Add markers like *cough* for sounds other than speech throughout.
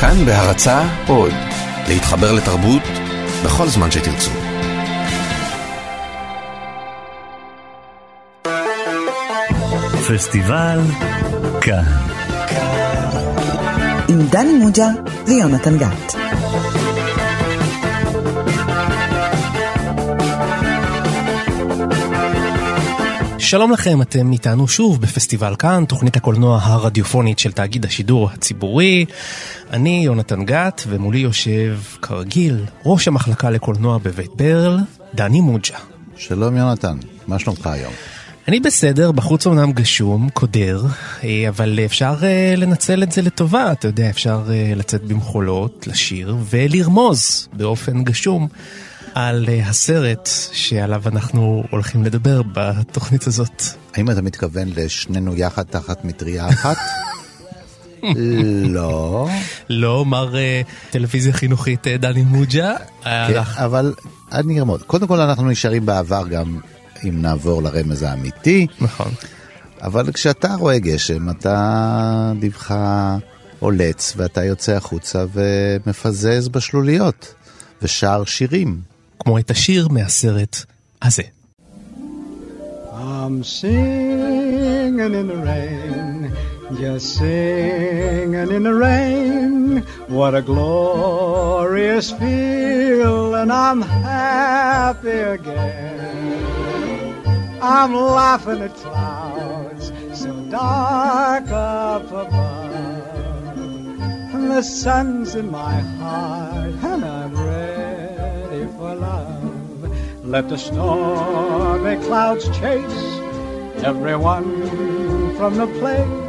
כאן בהרצה עוד, להתחבר לתרבות בכל זמן שתרצו. פסטיבל כאן. עם דני מוג'ה ויונתן גת. שלום לכם, אתם איתנו שוב בפסטיבל כאן, תוכנית הקולנוע הרדיופונית של תאגיד השידור הציבורי. אני יונתן גת, ומולי יושב, כרגיל, ראש המחלקה לקולנוע בבית ברל, דני מוג'ה. שלום יונתן, מה שלומך היום? אני בסדר, בחוץ אמנם גשום, קודר, אה, אבל אפשר אה, לנצל את זה לטובה, אתה יודע, אפשר אה, לצאת במחולות, לשיר ולרמוז באופן גשום על הסרט שעליו אנחנו הולכים לדבר בתוכנית הזאת. האם אתה מתכוון לשנינו יחד תחת מטריה אחת? *laughs* לא. לא, מר טלוויזיה חינוכית דני מוג'ה. כן, אבל אני ארמוד. קודם כל אנחנו נשארים בעבר גם אם נעבור לרמז האמיתי. נכון. אבל כשאתה רואה גשם, אתה ליבך עולץ ואתה יוצא החוצה ומפזז בשלוליות ושר שירים. כמו את השיר מהסרט הזה. I'm singing in the rain, just singing in the rain. What a glorious feel, and I'm happy again. I'm laughing at clouds so dark up above. And the sun's in my heart, and I'm ready for love. Let the stormy clouds chase everyone from the place.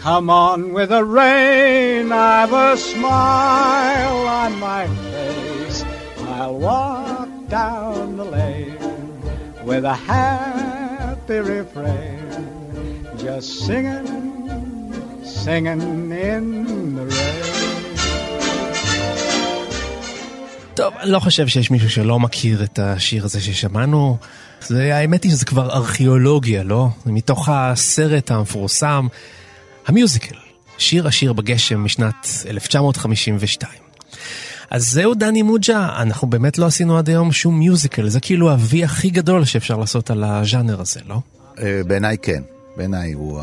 Come on with the rain, I've a smile on my face. I'll walk down the lane with a happy refrain, just singing, singing in the rain. טוב, אני לא חושב שיש מישהו שלא מכיר את השיר הזה ששמענו. זה, האמת היא שזה כבר ארכיאולוגיה, לא? זה מתוך הסרט המפורסם, המיוזיקל, שיר השיר בגשם משנת 1952. אז זהו דני מוג'ה, אנחנו באמת לא עשינו עד היום שום מיוזיקל, זה כאילו ה-V הכי גדול שאפשר לעשות על הז'אנר הזה, לא? בעיניי כן, בעיניי הוא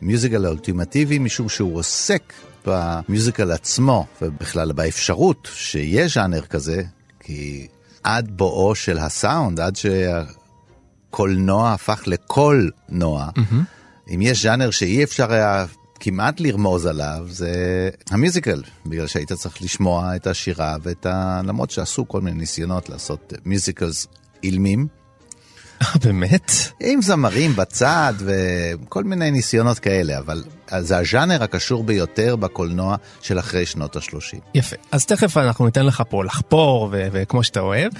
המיוזיקל האולטימטיבי, משום שהוא עוסק במיוזיקל עצמו, ובכלל באפשרות שיהיה ז'אנר כזה, כי עד בואו של הסאונד, עד שהקולנוע הפך לקול נוע, mm-hmm. אם יש ז'אנר שאי אפשר היה כמעט לרמוז עליו, זה המיוזיקל, בגלל שהיית צריך לשמוע את השירה ואת ה... למרות שעשו כל מיני ניסיונות לעשות מיוזיקלס אילמים. באמת? עם זמרים בצד וכל מיני ניסיונות כאלה, אבל זה הז'אנר הקשור ביותר בקולנוע של אחרי שנות ה-30. יפה, אז תכף אנחנו ניתן לך פה לחפור ו- וכמו שאתה אוהב,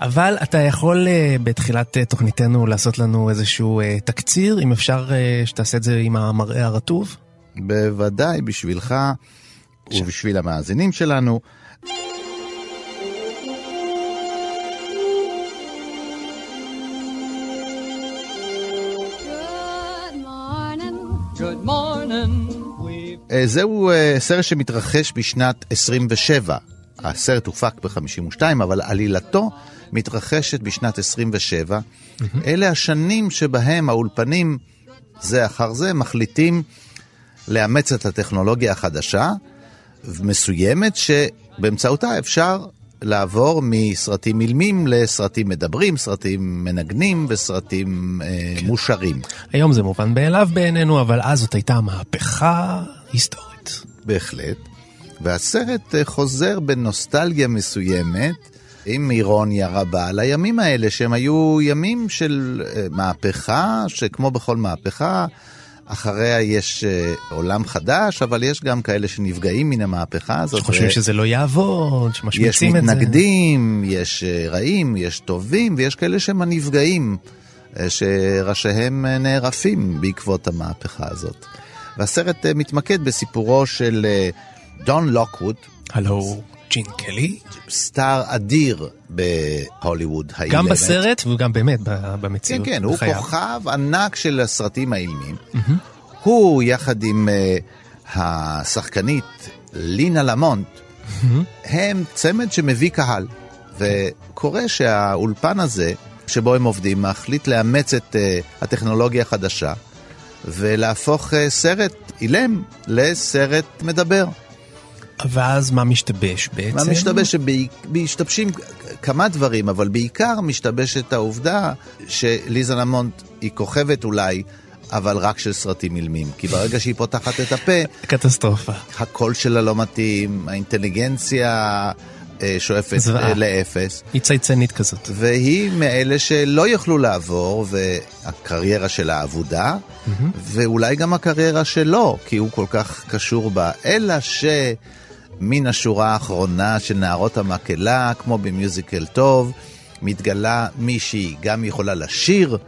אבל אתה יכול uh, בתחילת uh, תוכניתנו לעשות לנו איזשהו uh, תקציר, אם אפשר uh, שתעשה את זה עם המראה הרטוב? בוודאי, בשבילך ובשביל המאזינים שלנו. זהו סרט שמתרחש בשנת 27. הסרט הופק ב-52, אבל עלילתו מתרחשת בשנת 27. Mm-hmm. אלה השנים שבהם האולפנים, זה אחר זה, מחליטים לאמץ את הטכנולוגיה החדשה, מסוימת, שבאמצעותה אפשר לעבור מסרטים אילמים לסרטים מדברים, סרטים מנגנים וסרטים אה, כן. מושרים. היום זה מובן מאליו בעינינו, אבל אז זאת הייתה מהפכה היסטורית. בהחלט. והסרט חוזר בנוסטלגיה מסוימת, עם אירוניה רבה, לימים האלה, שהם היו ימים של מהפכה, שכמו בכל מהפכה, אחריה יש uh, עולם חדש, אבל יש גם כאלה שנפגעים מן המהפכה הזאת. שחושבים ו... שזה לא יעבוד, שמשמיצים את זה. יש מתנגדים, יש רעים, יש טובים, ויש כאלה שהם הנפגעים, שראשיהם נערפים בעקבות המהפכה הזאת. והסרט uh, מתמקד בסיפורו של דון לוקווד. הלו. ג'ין קלי. סטאר אדיר בהוליווד האילמת. גם בסרט וגם באמת במציאות. כן, כן, הוא כוכב ענק של הסרטים האילמים. Mm-hmm. הוא יחד עם uh, והשחקנית לינה למונט, הם צמד שמביא קהל. וקורה שהאולפן הזה, שבו הם עובדים, מחליט לאמץ את uh, הטכנולוגיה החדשה ולהפוך uh, סרט אילם לסרט מדבר. ואז מה משתבש בעצם? מה משתבש? שמשתבשים כמה דברים, אבל בעיקר משתבשת העובדה שליזה למונט היא כוכבת אולי, אבל רק של סרטים אילמים. כי ברגע שהיא פותחת את הפה... קטסטרופה. הקול שלה לא מתאים, האינטליגנציה אה, שואפת זוועה. אה, לאפס. היא צייצנית כזאת. והיא מאלה שלא יכלו לעבור, והקריירה שלה אבודה, ואולי גם הקריירה שלו, כי הוא כל כך קשור בה, אלא שמן השורה האחרונה של נערות המקהלה, כמו במיוזיקל טוב, מתגלה מישהי גם יכולה לשיר,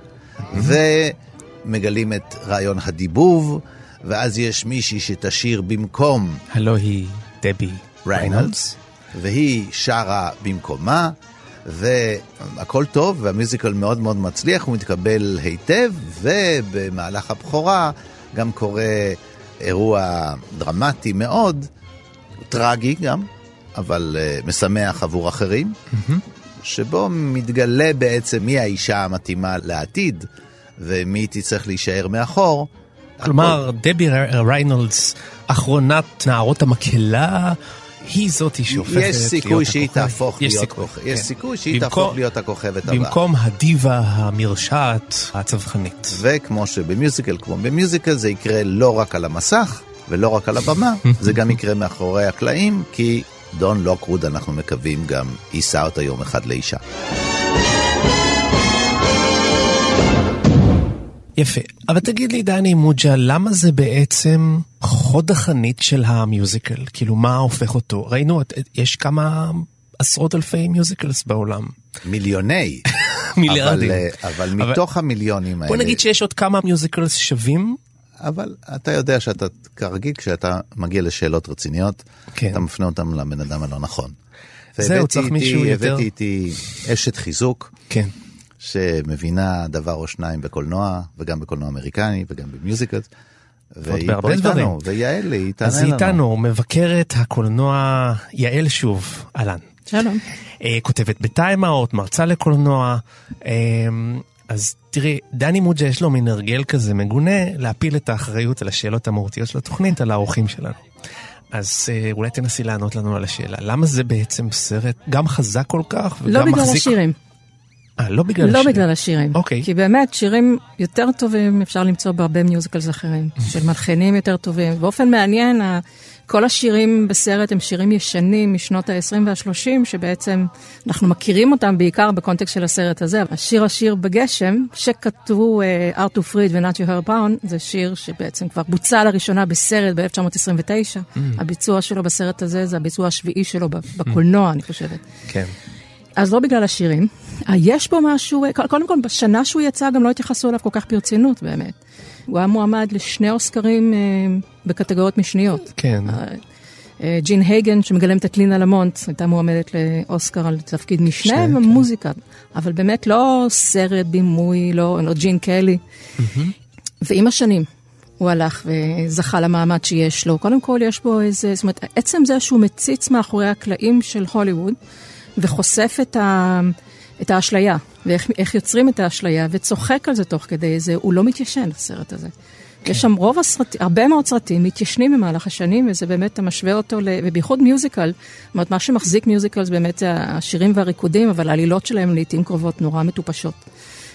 ומגלים את רעיון הדיבוב, ואז יש מישהי שתשיר במקום הלא היא דבי ריינולדס, והיא שרה במקומה, והכל טוב, והמיוזיקל מאוד מאוד מצליח, הוא מתקבל היטב, ובמהלך הבכורה גם קורה אירוע דרמטי מאוד, טרגי גם, אבל uh, משמח עבור אחרים, שבו מתגלה בעצם מי האישה המתאימה לעתיד, ומי תצטרך להישאר מאחור. כלומר, דבי ריינולדס, אחרונת נערות המקהלה, היא זאתי שהופכת להיות יש הכוכבת. סיכוי שהיא תהפוך יש להיות סיכוי, כוכ- כן. יש סיכוי שהיא תהפוך להיות הכוכבת הבאה. במקום הדיבה המרשעת הצווחנית. וכמו שבמיוזיקל, כמו במיוזיקל, זה יקרה לא רק על המסך ולא רק על הבמה, *laughs* זה גם יקרה מאחורי הקלעים, כי דון לוקווד, אנחנו מקווים, גם יישא אותה יום אחד לאישה. יפה. אבל תגיד לי, דני מוג'ה, למה זה בעצם חוד החנית של המיוזיקל? כאילו, מה הופך אותו? ראינו, יש כמה עשרות אלפי מיוזיקלס בעולם. מיליוני. *laughs* מיליארדים. אבל, אה, אבל אבל- מתוך המיליונים האלה... בוא נגיד שיש עוד כמה מיוזיקלס שווים. אבל אתה יודע שאתה, כרגיל, כשאתה מגיע לשאלות רציניות, כן. אתה מפנה אותם לבן אדם הלא נכון. זהו, צריך מישהו יותר- הבאתי איתי אשת חיזוק. כן. שמבינה דבר או שניים בקולנוע, וגם בקולנוע אמריקני, וגם במיוזיקל. והיא פה דברים. איתנו, ויעל, היא תענה אז לנו. היא איתנו, מבקרת הקולנוע יעל שוב, אהלן. שלום. אה, כותבת בטיים-אאוט, מרצה לקולנוע. אה, אז תראי, דני מוג'ה יש לו מין הרגל כזה מגונה להפיל את האחריות על השאלות המהותיות של התוכנית על האורחים שלנו. אז אה, אולי תנסי לענות לנו על השאלה, למה זה בעצם סרט גם חזק כל כך וגם לא בגלל מחזיק... השירים. אה, לא בגלל לא השירים. בגלל השירים. אוקיי. כי באמת, שירים יותר טובים אפשר למצוא בהרבה מיוזיקלס אחרים, של מלחינים יותר טובים. באופן מעניין, כל השירים בסרט הם שירים ישנים משנות ה-20 וה-30, שבעצם אנחנו מכירים אותם בעיקר בקונטקסט של הסרט הזה. השיר השיר בגשם, שכתבו uh, ארתור פריד ונאצ'י הר בראון, זה שיר שבעצם כבר בוצע לראשונה בסרט ב-1929. הביצוע שלו בסרט הזה זה הביצוע השביעי שלו בקולנוע, אני חושבת. כן. אז לא בגלל השירים. אה, יש פה משהו, אה, קודם כל, בשנה שהוא יצא גם לא התייחסו אליו כל כך ברצינות באמת. הוא היה מועמד לשני אוסקרים אה, בקטגוריות משניות. כן. ג'ין הייגן, שמגלמת את לינה למונט, הייתה מועמדת לאוסקר על תפקיד משנה משנה, במוזיקה. אבל באמת לא סרט, בימוי, לא, לא ג'ין קלי. ועם השנים הוא הלך וזכה למעמד שיש לו. קודם כל יש בו איזה, זאת אומרת, עצם זה שהוא מציץ מאחורי הקלעים של הוליווד וחושף את, ה, את האשליה, ואיך איך יוצרים את האשליה, וצוחק על זה תוך כדי זה, הוא לא מתיישן, הסרט הזה. כן. יש שם רוב הסרטים, הרבה מאוד סרטים מתיישנים במהלך השנים, וזה באמת, אתה משווה אותו, ל, ובייחוד מיוזיקל, זאת אומרת, מה שמחזיק מיוזיקל זה באמת השירים והריקודים, אבל העלילות שלהם לעיתים קרובות נורא מטופשות.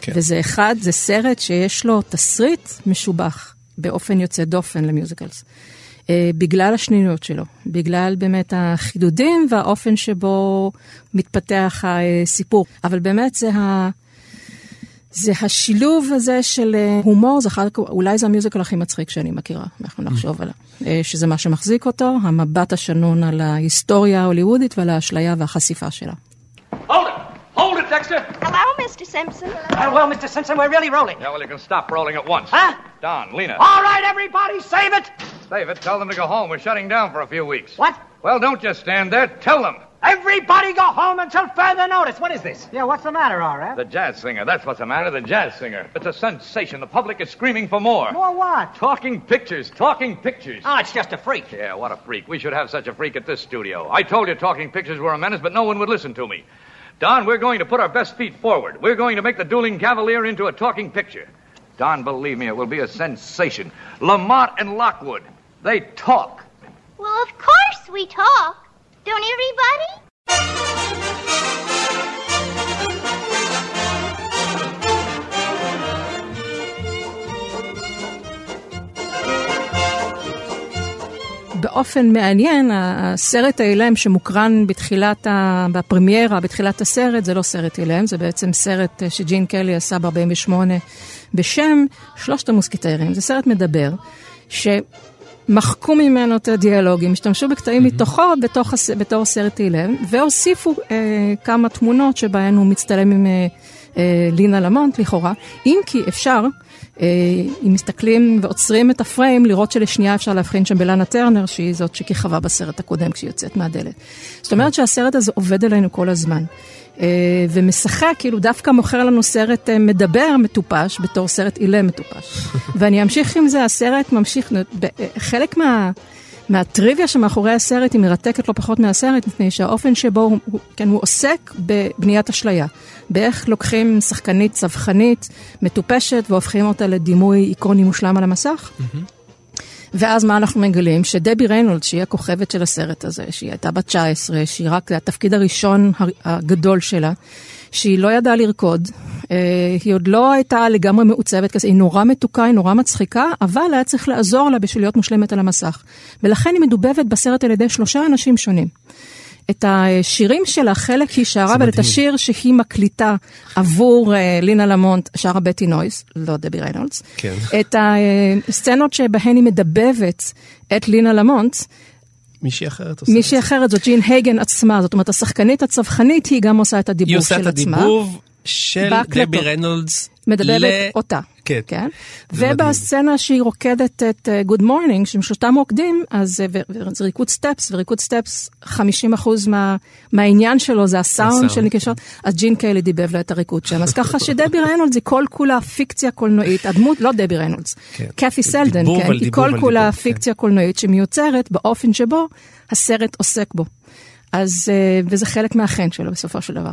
כן. וזה אחד, זה סרט שיש לו תסריט משובח באופן יוצא דופן למיוזיקלס. אה, בגלל השניניות שלו, בגלל באמת החידודים והאופן שבו מתפתח הסיפור. אבל באמת זה, ה... זה השילוב הזה של אה, הומור, זה אחד, אולי זה המיוזיקל הכי מצחיק שאני מכירה, אנחנו נחשוב עליו. אה, שזה מה שמחזיק אותו, המבט השנון על ההיסטוריה ההוליוודית ועל האשליה והחשיפה שלה. Hold it! Hold it, Dexter! Hello, Mr. Simpson. Uh, well, Mr. Simpson, we're really rolling. Yeah, well, you can stop rolling at once. Huh? Don, Lena. All right, everybody, save it! Save it. tell them to go home. We're shutting down for a few weeks. What? Well, don't just stand there. Tell them. Everybody go home until further notice. What is this? Yeah, what's the matter, R.F.? The jazz singer. That's what's the matter. The jazz singer. It's a sensation. The public is screaming for more. More what? Talking pictures. Talking pictures. Oh, it's just a freak. Yeah, what a freak. We should have such a freak at this studio. I told you talking pictures were a menace, but no one would listen to me. Don, we're going to put our best feet forward. We're going to make the dueling cavalier into a talking picture. Don, believe me, it will be a sensation. Lamont and Lockwood, they talk. Well, of course we talk. Don't everybody? באופן מעניין, הסרט האילם שמוקרן בתחילת, ה... בפרמיירה, בתחילת הסרט, זה לא סרט אילם, זה בעצם סרט אה, שג'ין קלי עשה ב-48 בשם שלושת המוסקיטרים. זה סרט מדבר, שמחקו ממנו את הדיאלוגים, השתמשו בקטעים mm-hmm. מתוכו בתוך. בתור סרט אילם, והוסיפו אה, כמה תמונות שבהן הוא מצטלם עם אה, אה, לינה למונט, לכאורה, אם כי אפשר. אה, אם מסתכלים ועוצרים את הפריים, לראות שלשנייה אפשר להבחין שם בלנה טרנר, שהיא זאת שכיכבה בסרט הקודם כשהיא יוצאת מהדלת. זאת אומרת שהסרט הזה עובד עלינו כל הזמן. אה, ומשחק, כאילו דווקא מוכר לנו סרט אה, מדבר מטופש בתור סרט אילם מטופש. *laughs* ואני אמשיך עם זה, הסרט ממשיך, חלק מה... מהטריוויה שמאחורי הסרט היא מרתקת לא פחות מהסרט, מפני שהאופן שבו הוא, כן, הוא עוסק בבניית אשליה. באיך לוקחים שחקנית צווחנית, מטופשת, והופכים אותה לדימוי איקוני מושלם על המסך. Mm-hmm. ואז מה אנחנו מגלים? שדבי ריינולד, שהיא הכוכבת של הסרט הזה, שהיא הייתה בת 19, שהיא רק, התפקיד הראשון הגדול שלה, שהיא לא ידעה לרקוד, אה, היא עוד לא הייתה לגמרי מעוצבת כזה, היא נורא מתוקה, היא נורא מצחיקה, אבל היה צריך לעזור לה בשביל להיות מושלמת על המסך. ולכן היא מדובבת בסרט על ידי שלושה אנשים שונים. את השירים שלה, חלק היא שרה, אבל את השיר שהיא מקליטה עבור uh, לינה למונט, שרה בטי נויס, לא דבי ריינולדס. כן. את הסצנות שבהן היא מדבבת את לינה למונט. מישהי אחרת עושה מישהי אחרת, זאת ג'ין הייגן עצמה, זאת אומרת, השחקנית הצווחנית, היא גם עושה את הדיבוב של עצמה. היא עושה את הדיבוב של דבי ריינולדס. מדבבת ל... אותה. כן. כן? ובסצנה שהיא רוקדת את Morning, שהם שלושתם רוקדים, אז זה ריקוד סטפס, וריקוד סטפס, 50% מה, מהעניין שלו זה הסאונד של נקישות, אז ג'ין קיילי דיבב לה את הריקוד שם. אז ככה שדבי *laughs* ריינולדס היא כל כולה פיקציה קולנועית, הדמות, לא דבי ריינולדס, כן. קת'י סלדן, כן? היא כל כולה פיקציה קולנועית שמיוצרת באופן שבו הסרט עוסק בו. אז, וזה חלק מהחן שלו בסופו של דבר.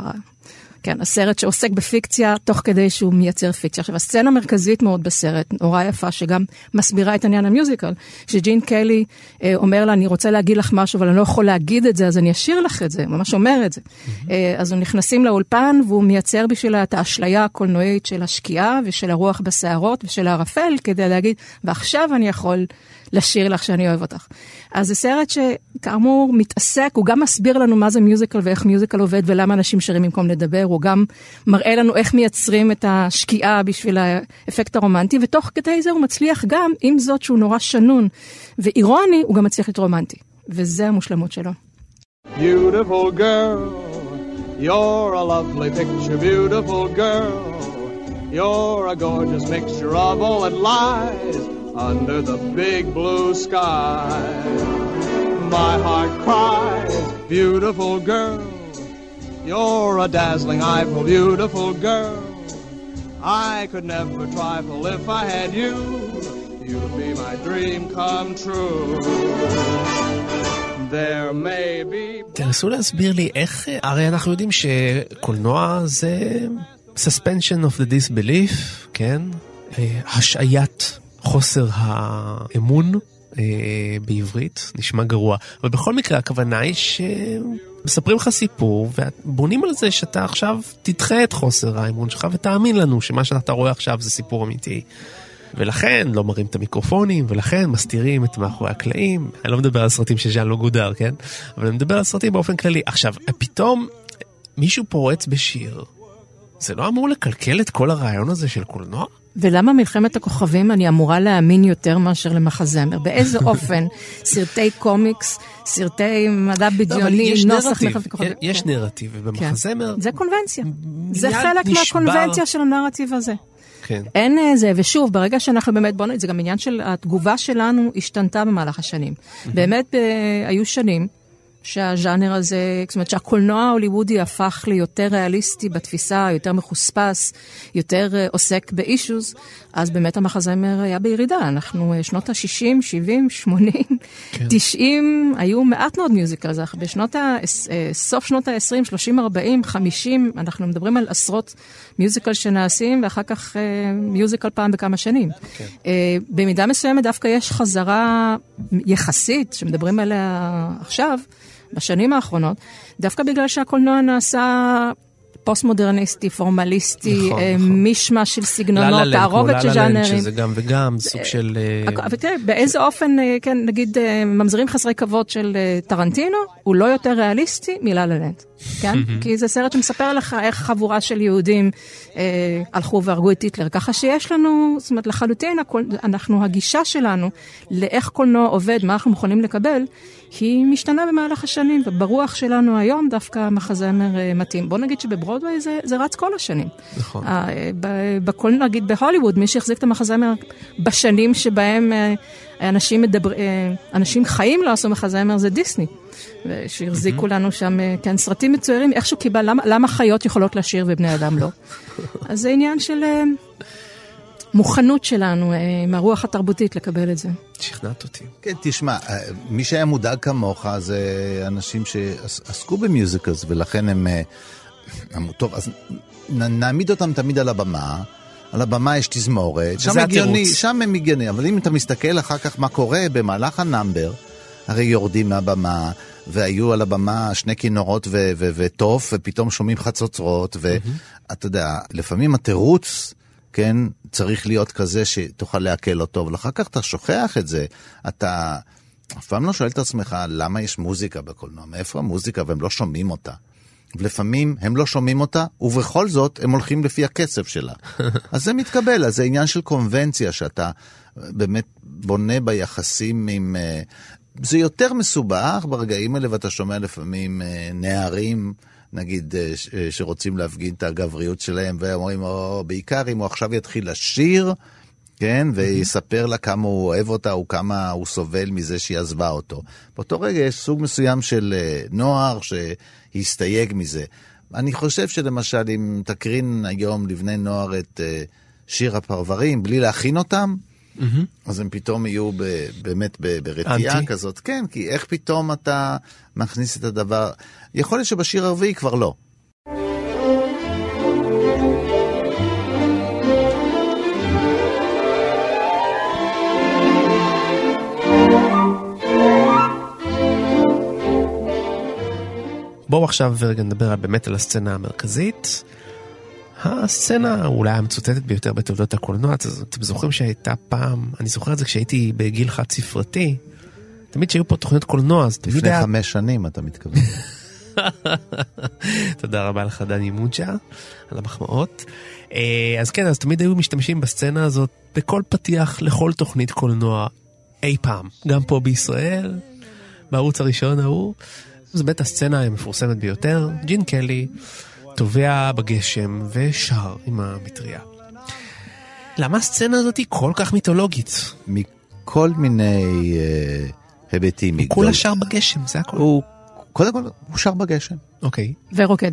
כן, הסרט שעוסק בפיקציה תוך כדי שהוא מייצר פיקציה. עכשיו, הסצנה המרכזית מאוד בסרט, נורא יפה, שגם מסבירה את עניין המיוזיקל, שג'ין קלי אה, אומר לה, אני רוצה להגיד לך משהו, אבל אני לא יכול להגיד את זה, אז אני אשאיר לך את זה, ממש אומר את זה. Mm-hmm. אה, אז הם נכנסים לאולפן, והוא מייצר בשבילה את האשליה הקולנועית של השקיעה, ושל הרוח בסערות, ושל הערפל, כדי להגיד, ועכשיו אני יכול לשיר לך שאני אוהב אותך. אז זה סרט שכאמור מתעסק, הוא גם מסביר לנו מה זה מיוזיקל ואיך מיוזיקל עובד ולמה אנשים שרים במקום לדבר, הוא גם מראה לנו איך מייצרים את השקיעה בשביל האפקט הרומנטי, ותוך כדי זה הוא מצליח גם, עם זאת שהוא נורא שנון ואירוני, הוא גם מצליח להיות רומנטי. וזה המושלמות שלו. Beautiful girl, you're a lovely picture, beautiful girl. You're a gorgeous mixture of all that lies under the big blue sky. My heart cries, beautiful girl. You're a dazzling eyeful, beautiful girl. I could never trifle if I had you. You'd be my dream come true. There may be... תנסו להסביר לי איך, הרי אנחנו יודעים שקולנוע זה suspension of the disbelief, כן? השעיית חוסר האמון אה, בעברית, נשמע גרוע, אבל בכל מקרה הכוונה היא שמספרים לך סיפור ובונים על זה שאתה עכשיו תדחה את חוסר האמון שלך ותאמין לנו שמה שאתה רואה עכשיו זה סיפור אמיתי. ולכן לא מראים את המיקרופונים, ולכן מסתירים את מאחורי הקלעים. אני לא מדבר על סרטים של ז'אן לא גודר, כן? אבל אני מדבר על סרטים באופן כללי. עכשיו, פתאום מישהו פורץ בשיר. זה לא אמור לקלקל את כל הרעיון הזה של קולנוע? ולמה מלחמת הכוכבים אני אמורה להאמין יותר מאשר למחזמר? באיזה *laughs* אופן? סרטי קומיקס, סרטי מדע בדיוני, לא, נוסח מלחמת הכוכבים. יש כן. נרטיב, ובמחזמר... כן. זה קונבנציה. זה חלק נשבר... מהקונבנציה של הנרטיב הזה. כן. אין זה, ושוב, ברגע שאנחנו באמת, בוא נגיד, זה גם עניין של התגובה שלנו השתנתה במהלך השנים. באמת, ב- היו שנים שהז'אנר הזה, זאת אומרת שהקולנוע ההוליוודי הפך ליותר ריאליסטי בתפיסה, יותר מחוספס, יותר uh, עוסק באישוז, אז באמת המחזמר היה בירידה. אנחנו uh, שנות ה-60, 70, 80, כן. 90, היו מעט מאוד מיוזיקלס. בשנות ה... Uh, סוף שנות ה-20, 30, 40, 50, אנחנו מדברים על עשרות מיוזיקל שנעשים, ואחר כך מיוזיקל פעם בכמה שנים. כן. במידה מסוימת דווקא יש חזרה יחסית, שמדברים עליה עכשיו, בשנים האחרונות, דווקא בגלל שהקולנוע נעשה פוסט-מודרניסטי, פורמליסטי, נכון, אה, נכון. מישמש של סגנונות, תערובת של ז'אנרים. שזה גם וגם, סוג של... אה, אבל תראה, באיזה אופן, אה, כן, נגיד, ממזרים חסרי כבוד של טרנטינו, הוא לא יותר ריאליסטי מלה לנד, כן? *laughs* כי זה סרט שמספר לך איך חבורה של יהודים אה, הלכו והרגו את היטלר. ככה שיש לנו, זאת אומרת, לחלוטין, אנחנו, הגישה שלנו לאיך קולנוע עובד, מה אנחנו מוכנים לקבל, היא משתנה במהלך השנים, וברוח שלנו היום דווקא המחזמר אה, מתאים. בוא נגיד שבברודווי זה, זה רץ כל השנים. נכון. אה, בקולנוע, נגיד בהוליווד, מי שהחזיק את המחזמר בשנים שבהם אה, אנשים, מדבר, אנשים חיים לא עשו מחזמר זה דיסני. שהחזיקו לנו שם, כן, סרטים מצוירים, איכשהו קיבל, למה, למה חיות יכולות לשיר ובני אדם לא? *laughs* אז זה עניין של מוכנות שלנו, עם הרוח התרבותית לקבל את זה. שכנעת אותי. כן, תשמע, מי שהיה מודאג כמוך זה אנשים שעסקו במיוזיקלס, ולכן הם אמרו, טוב, אז נעמיד אותם תמיד על הבמה. על הבמה יש תזמורת, שם הגיוני, שם הם הגיוני, אבל אם אתה מסתכל אחר כך מה קורה במהלך ה number, הרי יורדים מהבמה, והיו על הבמה שני כינורות ותוף, ופתאום שומעים חצוצרות, ואתה יודע, לפעמים התירוץ, כן, צריך להיות כזה שתוכל לעכל אותו, אבל אחר כך אתה שוכח את זה, אתה אף פעם לא שואל את עצמך למה יש מוזיקה בקולנוע, מאיפה המוזיקה והם לא שומעים אותה. ולפעמים הם לא שומעים אותה, ובכל זאת הם הולכים לפי הכסף שלה. *laughs* אז זה מתקבל, אז זה עניין של קונבנציה שאתה באמת בונה ביחסים עם... אה, זה יותר מסובך ברגעים האלה, ואתה שומע לפעמים אה, נערים, נגיד, אה, שרוצים להפגין את הגבריות שלהם, ואומרים, או, בעיקר אם הוא עכשיו יתחיל לשיר, כן, ויספר לה כמה הוא אוהב אותה, או כמה הוא סובל מזה שהיא עזבה אותו. באותו רגע יש סוג מסוים של נוער שהסתייג מזה. אני חושב שלמשל, אם תקרין היום לבני נוער את שיר הפרברים, בלי להכין אותם. אז הם פתאום יהיו ב, באמת ברתיעה כזאת. כן, כי איך פתאום אתה מכניס את הדבר... יכול להיות שבשיר הרביעי כבר לא. בואו עכשיו רגע נדבר באמת על הסצנה המרכזית. הסצנה אולי המצוטטת ביותר בתולדות הקולנוע, אתם זוכרים שהייתה פעם, אני זוכר את זה כשהייתי בגיל חד ספרתי, תמיד שהיו פה תוכניות קולנוע, אז תמיד היה... לפני חמש שנים אתה מתכוון. *laughs* תודה רבה לך דני מוג'ה על המחמאות. אה, אז כן, אז תמיד היו משתמשים בסצנה הזאת בכל פתיח לכל תוכנית קולנוע אי פעם, גם פה בישראל, בערוץ הראשון ההוא. זו באמת הסצנה המפורסמת ביותר, ג'ין קלי. טובע בגשם ושר עם המטריה. למה הסצנה הזאת היא כל כך מיתולוגית? מכל מיני uh, היבטים. הוא כולה שר בגשם, זה הכל. הוא, קודם כל, הוא שר בגשם. אוקיי. ורוקד.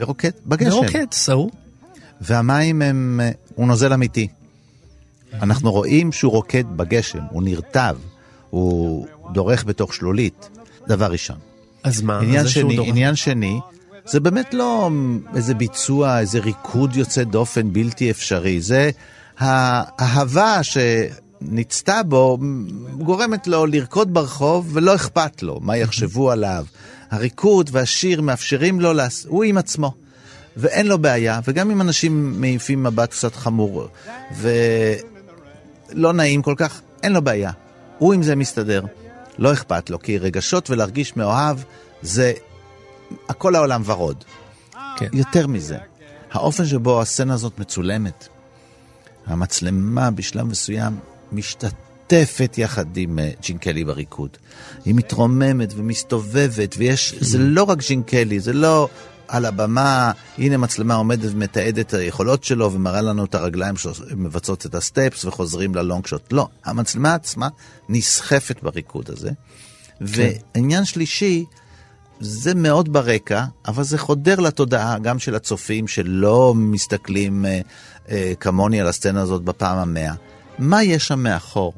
ורוקד בגשם. ורוקד, סעו. והמים הם, uh, הוא נוזל אמיתי. אנחנו רואים שהוא רוקד בגשם, הוא נרטב, הוא דורך בתוך שלולית, דבר ראשון. אז מה? עניין שני, עניין שני, זה באמת לא איזה ביצוע, איזה ריקוד יוצא דופן בלתי אפשרי, זה האהבה שנצתה בו גורמת לו לרקוד ברחוב ולא אכפת לו מה יחשבו עליו. הריקוד והשיר מאפשרים לו, להס... הוא עם עצמו. ואין לו בעיה, וגם אם אנשים מעיפים מבט קצת חמור ולא נעים כל כך, אין לו בעיה. הוא עם זה מסתדר, לא אכפת לו, כי רגשות ולהרגיש מאוהב זה הכל העולם ורוד. כן. יותר מזה, האופן שבו הסצנה הזאת מצולמת, המצלמה בשלב מסוים משתתפת יחד עם אה, ג'ינקלי בריקוד. היא מתרוממת ומסתובבת, ויש, זה לא רק ג'ינקלי, זה לא על הבמה, הנה מצלמה עומדת ומתעדת את היכולות שלו ומראה לנו את הרגליים שמבצעות את הסטפס וחוזרים ללונג שוט. לא, המצלמה עצמה נסחפת בריקוד הזה. כן. ועניין שלישי, זה מאוד ברקע, אבל זה חודר לתודעה גם של הצופים שלא מסתכלים אה, אה, כמוני על הסצנה הזאת בפעם המאה. מה יש שם מאחור?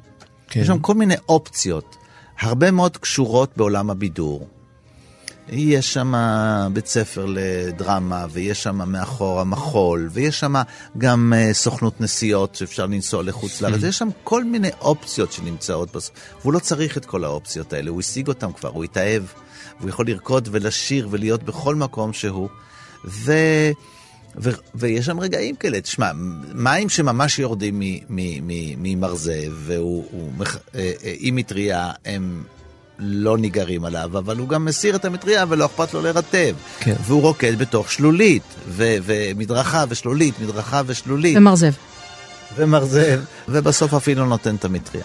כן. יש שם כל מיני אופציות, הרבה מאוד קשורות בעולם הבידור. יש שם בית ספר לדרמה, ויש שם מאחורה מחול, ויש שם גם uh, סוכנות נסיעות שאפשר לנסוע לחוץ לארץ, יש שם כל מיני אופציות שנמצאות בסוף, והוא לא צריך את כל האופציות האלה, הוא השיג אותם כבר, הוא התאהב, הוא יכול לרקוד ולשיר ולהיות בכל מקום שהוא, ו... ו- ויש שם רגעים כאלה, תשמע, מים שממש יורדים ממרזה, והוא, הוא, אה, אה, עם מטריה, הם לא ניגרים עליו, אבל הוא גם מסיר את המטריה ולא אכפת לו לרטב. כן. והוא רוקד בתוך שלולית, ו- ומדרכה ושלולית, מדרכה ושלולית. ומרזב. ומרזב, ובסוף אפילו נותן את המטריה.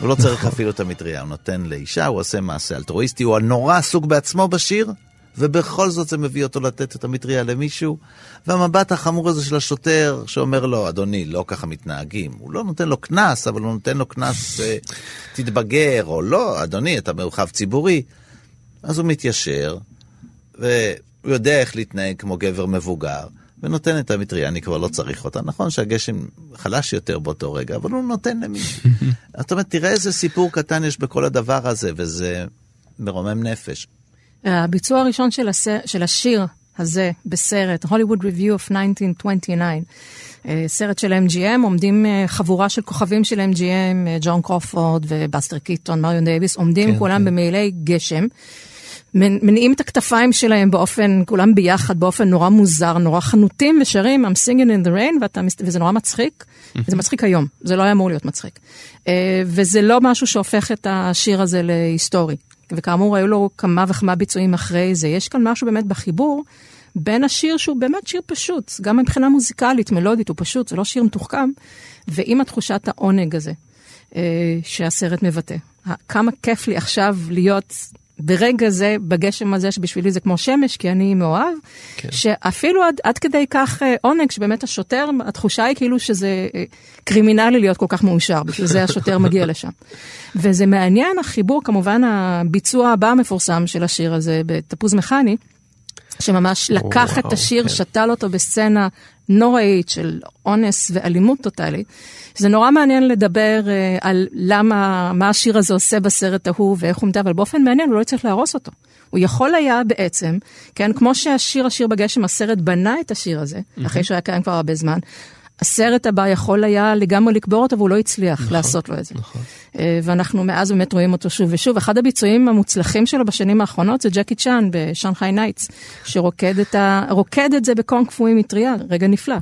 הוא לא צריך. אפילו את המטריה, הוא נותן לאישה, הוא עושה מעשה אלטרואיסטי, הוא הנורא עסוק בעצמו בשיר, ובכל זאת זה מביא אותו לתת את המטריה למישהו. והמבט החמור הזה של השוטר שאומר לו, אדוני, לא ככה מתנהגים. הוא לא נותן לו קנס, אבל הוא נותן לו קנס, אה, תתבגר, או לא, אדוני, אתה מרחב ציבורי. אז הוא מתיישר, והוא יודע איך להתנהג כמו גבר מבוגר. ונותן את המטריה, אני כבר לא צריך אותה. נכון שהגשם חלש יותר באותו רגע, אבל הוא נותן למישהו. *laughs* זאת אומרת, תראה איזה סיפור קטן יש בכל הדבר הזה, וזה מרומם נפש. הביצוע הראשון של, הסר, של השיר הזה בסרט, Hollywood Review of 1929, אה, סרט של MGM, עומדים אה, חבורה של כוכבים של MGM, אה, ג'ואן קרופורד ובאסטר קיטון, מריון דייוויס, עומדים כן, כולם כן. במעילי גשם. מניעים את הכתפיים שלהם באופן, כולם ביחד, באופן נורא מוזר, נורא חנוטים ושרים I'm singing in the rain, ואתה, וזה נורא מצחיק. זה מצחיק היום, זה לא היה אמור להיות מצחיק. וזה לא משהו שהופך את השיר הזה להיסטורי. וכאמור, היו לו כמה וכמה ביצועים אחרי זה. יש כאן משהו באמת בחיבור בין השיר שהוא באמת שיר פשוט, גם מבחינה מוזיקלית, מלודית, הוא פשוט, זה לא שיר מתוחכם, ועם התחושת העונג הזה אה, שהסרט מבטא. כמה כיף לי עכשיו להיות ברגע זה, בגשם הזה, שבשבילי זה כמו שמש, כי אני מאוהב, כן. שאפילו עד, עד כדי כך אה, עונג, שבאמת השוטר, התחושה היא כאילו שזה אה, קרימינלי להיות כל כך מאושר, בשביל זה השוטר מגיע לשם. *laughs* וזה מעניין, החיבור, כמובן הביצוע הבא המפורסם של השיר הזה, בתפוז מכני, שממש לקח וואו, את השיר, כן. שתל אותו בסצנה נוראית של אונס ואלימות טוטאלית. זה נורא מעניין לדבר uh, על למה, מה השיר הזה עושה בסרט ההוא ואיך הוא מדבר, אבל באופן מעניין הוא לא צריך להרוס אותו. הוא יכול היה בעצם, כן, כמו שהשיר השיר בגשם, הסרט בנה את השיר הזה, mm-hmm. אחרי שהוא היה קיים כבר הרבה זמן, הסרט הבא יכול היה לגמרי לקבור אותו, והוא לא הצליח נכון, לעשות לו את זה. נכון. אה, ואנחנו מאז באמת רואים אותו שוב ושוב. אחד הביצועים המוצלחים שלו בשנים האחרונות זה ג'קי צ'אן ב Shanghai Knights, שרוקד את, ה... את זה בקונג פו עם מטריה, רגע נפלא.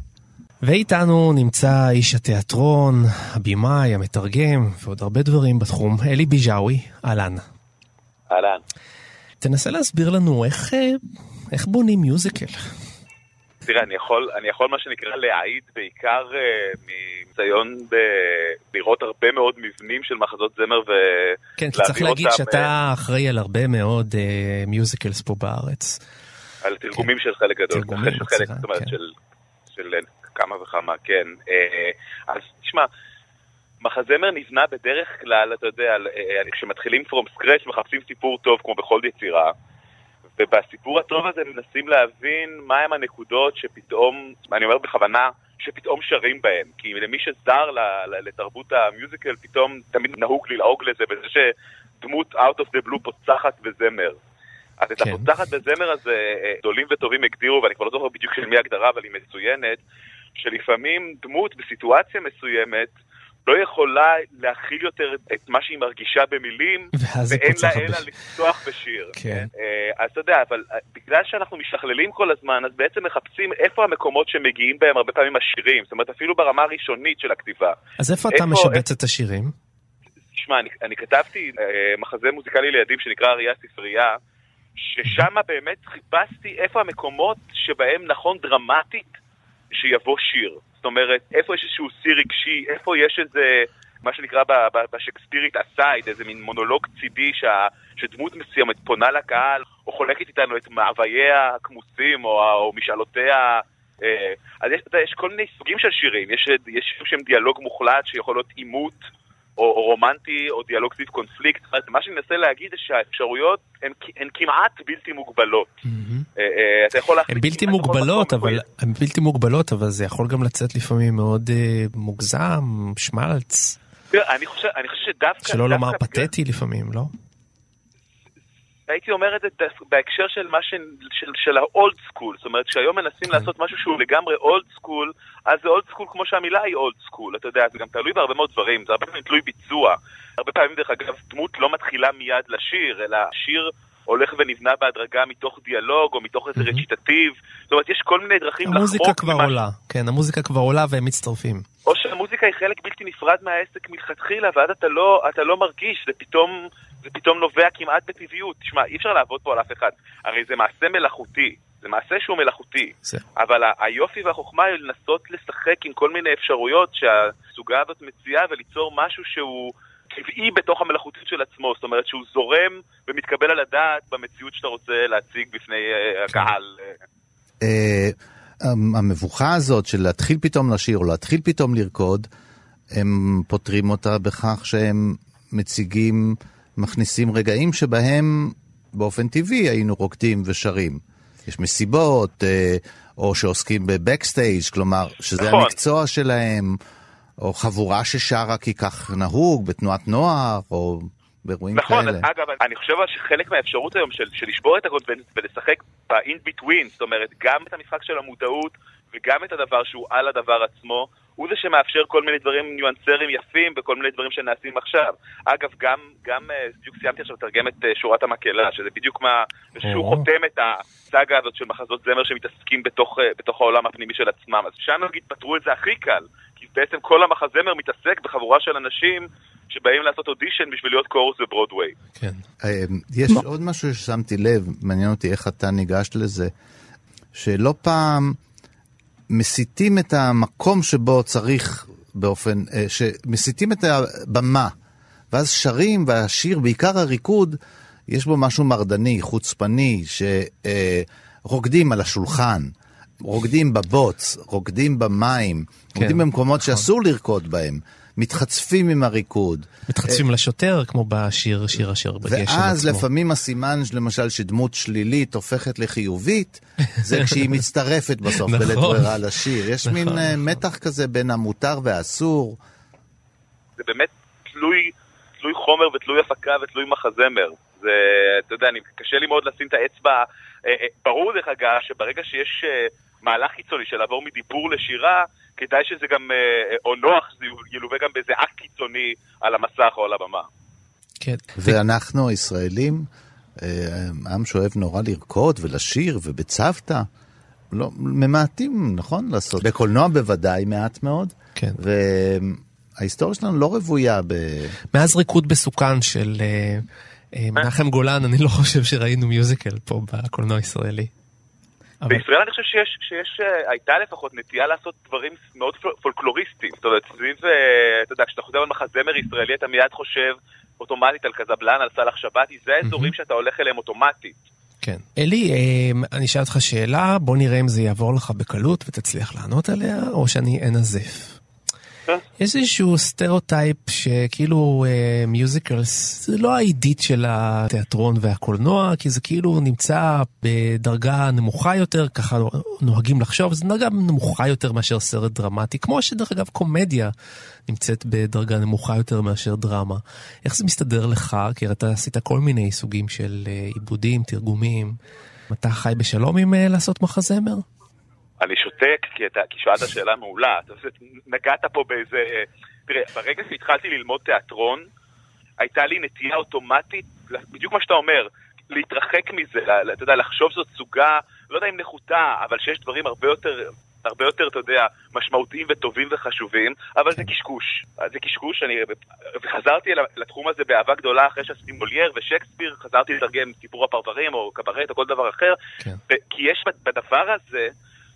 ואיתנו נמצא איש התיאטרון, הבמאי, המתרגם, ועוד הרבה דברים בתחום, אלי ביג'אווי, אהלן. אהלן. תנסה להסביר לנו איך, אה, איך בונים מיוזיקל. תראה, אני יכול, אני יכול מה שנקרא להעיד בעיקר uh, מניסיון ב- לראות הרבה מאוד מבנים של מחזות זמר אותם. כן, כי צריך להגיד אותם, שאתה uh, אחראי על הרבה מאוד uh, מיוזיקלס פה בארץ. על תרגומים כן. של חלק גדול. תרגומים, של חלק, זאת אומרת, כן. של, של כמה וכמה, כן. Uh, אז תשמע, מחזמר נבנה בדרך כלל, אתה יודע, כשמתחילים from scratch מחפשים סיפור טוב כמו בכל יצירה. ובסיפור הטוב הזה מנסים להבין מהם הנקודות שפתאום, אני אומר בכוונה, שפתאום שרים בהם. כי למי שזר לתרבות המיוזיקל, פתאום תמיד נהוג ללעוג לזה, בזה שדמות Out of the Blue פוצחת בזמר. אז כן. את הפוצחת בזמר הזה אה, גדולים וטובים הגדירו, ואני כבר לא זוכר בדיוק של מי ההגדרה, אבל היא מצוינת, שלפעמים דמות בסיטואציה מסוימת, לא יכולה להכיל יותר את מה שהיא מרגישה במילים, ואין לה אלא לפתוח בשיר. כן. אה, אז אתה יודע, אבל אה, בגלל שאנחנו משכללים כל הזמן, אז בעצם מחפשים איפה המקומות שמגיעים בהם הרבה פעמים השירים, זאת אומרת אפילו ברמה הראשונית של הכתיבה. אז איפה אתה משבץ את השירים? תשמע, אני, אני כתבתי אה, מחזה מוזיקלי לילדים שנקרא אריה ספרייה, ששם באמת חיפשתי איפה המקומות שבהם נכון דרמטית שיבוא שיר. זאת אומרת, איפה יש איזשהו שיא רגשי, איפה יש איזה, מה שנקרא בשקספירית אסייד, איזה מין מונולוג צידי שה, שדמות מסוימת פונה לקהל, או חולקת איתנו את מאווייה הכמוסים, או, או משאלותיה. אז יש, יש כל מיני סוגים של שירים, יש, יש שירים שהם דיאלוג מוחלט שיכול להיות עימות, או, או רומנטי, או דיאלוג סביב קונפליקט. זאת אומרת, מה שאני מנסה להגיד זה שהאפשרויות הן, הן כמעט בלתי מוגבלות. Mm-hmm. אה, אה, אתה יכול להחליט... הן בלתי מוגבלות, אבל, הן בלתי מוגבלות, אבל זה יכול גם לצאת לפעמים מאוד אה, מוגזם, שמלץ. תראה, אני חושב, אני חושב שדווקא... שלא דווקא לומר פתטי לפעמים, לא? הייתי אומר את זה בהקשר של מה ש... של, של ה old school, זאת אומרת שהיום מנסים כן. לעשות משהו שהוא לגמרי old school, אז זה old school כמו שהמילה היא old school, אתה יודע, זה גם תלוי בהרבה מאוד דברים, זה הרבה פעמים תלוי ביצוע. הרבה פעמים דרך אגב דמות לא מתחילה מיד לשיר, אלא שיר הולך ונבנה בהדרגה מתוך דיאלוג או מתוך איזה רציטטיב, זאת אומרת יש כל מיני דרכים לחמוק המוזיקה כבר ממה- עולה, כן, המוזיקה כבר עולה והם מצטרפים. או שהמוזיקה היא חלק בלתי נפרד מהעסק מלכתחילה, ואז אתה לא, אתה לא מרגיש, זה פתאום, זה פתאום נובע כמעט בטבעיות. תשמע, אי אפשר לעבוד פה על אף אחד. הרי זה מעשה מלאכותי, זה מעשה שהוא מלאכותי. זה. אבל היופי והחוכמה היא לנסות לשחק עם כל מיני אפשרויות שהסוגה הזאת מציעה וליצור משהו שהוא טבעי בתוך המלאכותית של עצמו. זאת אומרת שהוא זורם ומתקבל על הדעת במציאות שאתה רוצה להציג בפני אה, הקהל. המבוכה הזאת של להתחיל פתאום לשיר או להתחיל פתאום לרקוד, הם פותרים אותה בכך שהם מציגים, מכניסים רגעים שבהם באופן טבעי היינו רוקדים ושרים. יש מסיבות, אה, או שעוסקים בבקסטייג', כלומר, שזה נכון. המקצוע שלהם, או חבורה ששרה כי כך נהוג בתנועת נוער, או באירועים נכון, כאלה. אגב, אני חושב שחלק מהאפשרות היום של, של לשבור את הקוד ול- ולשחק ב-in between, זאת אומרת, גם את המשחק של המודעות וגם את הדבר שהוא על הדבר עצמו, הוא זה שמאפשר כל מיני דברים, ניואנסרים יפים וכל מיני דברים שנעשים עכשיו. אגב, גם, גם אה, בדיוק סיימתי עכשיו לתרגם את אה, שורת המקהלה, שזה בדיוק מה, שהוא. חותם את הסאגה הזאת של מחזות זמר שמתעסקים בתוך, אה, בתוך העולם הפנימי של עצמם. אז שם נגיד פתרו את זה הכי קל, כי בעצם כל המחזמר מתעסק בחבורה של אנשים שבאים לעשות אודישן בשביל להיות קורוס בברודוויי. כן. יש עוד משהו ששמתי לב, מעניין אותי איך אתה ניגשת לזה, שלא פעם מסיטים את המקום שבו צריך באופן, אה, שמסיטים את הבמה, ואז שרים, והשיר, בעיקר הריקוד, יש בו משהו מרדני, חוצפני, שרוקדים על השולחן, רוקדים בבוץ, רוקדים במים, רוקדים במקומות שאסור לרקוד בהם, מתחצפים עם הריקוד. מתחצפים לשוטר, כמו בשיר, שיר אשר בגשם עצמו. ואז לפעמים הסימן, למשל, שדמות שלילית הופכת לחיובית, זה כשהיא *laughs* מצטרפת בסוף נכון. בלית ברירה לשיר. יש נכון, מין אה, מתח כזה בין המותר והאסור. זה באמת תלוי, תלוי חומר ותלוי הפקה ותלוי מחזמר. זה, אתה יודע, אני, קשה לי מאוד לשים את האצבע. אה, אה, ברור דרך אגב שברגע שיש אה, מהלך קיצוני של לעבור מדיבור לשירה, כדאי שזה גם, אה, או נוח שזה ילווה גם באיזה אקט קיצוני על המסך או על הבמה. כן. ואנחנו, הישראלים, אה, עם שאוהב נורא לרקוד ולשיר ובצוותא, לא, ממעטים, נכון? לעשות. בקולנוע בוודאי מעט מאוד. כן. וההיסטוריה שלנו לא רוויה ב... מאז ריקוד בסוכן של אה, אה, מנחם גולן, אני לא חושב שראינו מיוזיקל פה בקולנוע הישראלי. אבל- בישראל אני חושב שיש, שיש, אה, הייתה לפחות נטייה לעשות דברים מאוד פול- פולקלוריסטיים. זאת אומרת, סביב, אה, אתה יודע, כשאתה חושב על מחזמר ישראלי, אתה מיד חושב אוטומטית על קזבלן, על סאלח שבתי, זה האזורים שאתה הולך אליהם אוטומטית. כן. אלי, אה, אני אשאל אותך שאלה, בוא נראה אם זה יעבור לך בקלות ותצליח לענות עליה, או שאני אנזף. איזשהו סטריאוטייפ שכאילו אה, musicals זה לא העידית של התיאטרון והקולנוע, כי זה כאילו נמצא בדרגה נמוכה יותר, ככה נוהגים לחשוב, זה דרגה נמוכה יותר מאשר סרט דרמטי, כמו שדרך אגב קומדיה נמצאת בדרגה נמוכה יותר מאשר דרמה. איך זה מסתדר לך? כי אתה עשית כל מיני סוגים של אה, עיבודים, תרגומים. אתה חי בשלום עם אה, לעשות מחזמר? אני שותק, כי, אתה, כי שאלת שאלה מעולה. אתה נגעת פה באיזה... תראה, ברגע שהתחלתי ללמוד תיאטרון, הייתה לי נטייה אוטומטית, בדיוק מה שאתה אומר, להתרחק מזה, ל- אתה יודע, לחשוב שזאת סוגה, לא יודע אם נחותה, אבל שיש דברים הרבה יותר... הרבה יותר, אתה יודע, משמעותיים וטובים וחשובים, אבל זה קשקוש. זה קשקוש, אני... וחזרתי לתחום הזה באהבה גדולה אחרי שעשיתי מולייר ושייקספיר, חזרתי לתרגם סיפור הפרברים או קברט או כל דבר אחר, כן. כי יש בדבר הזה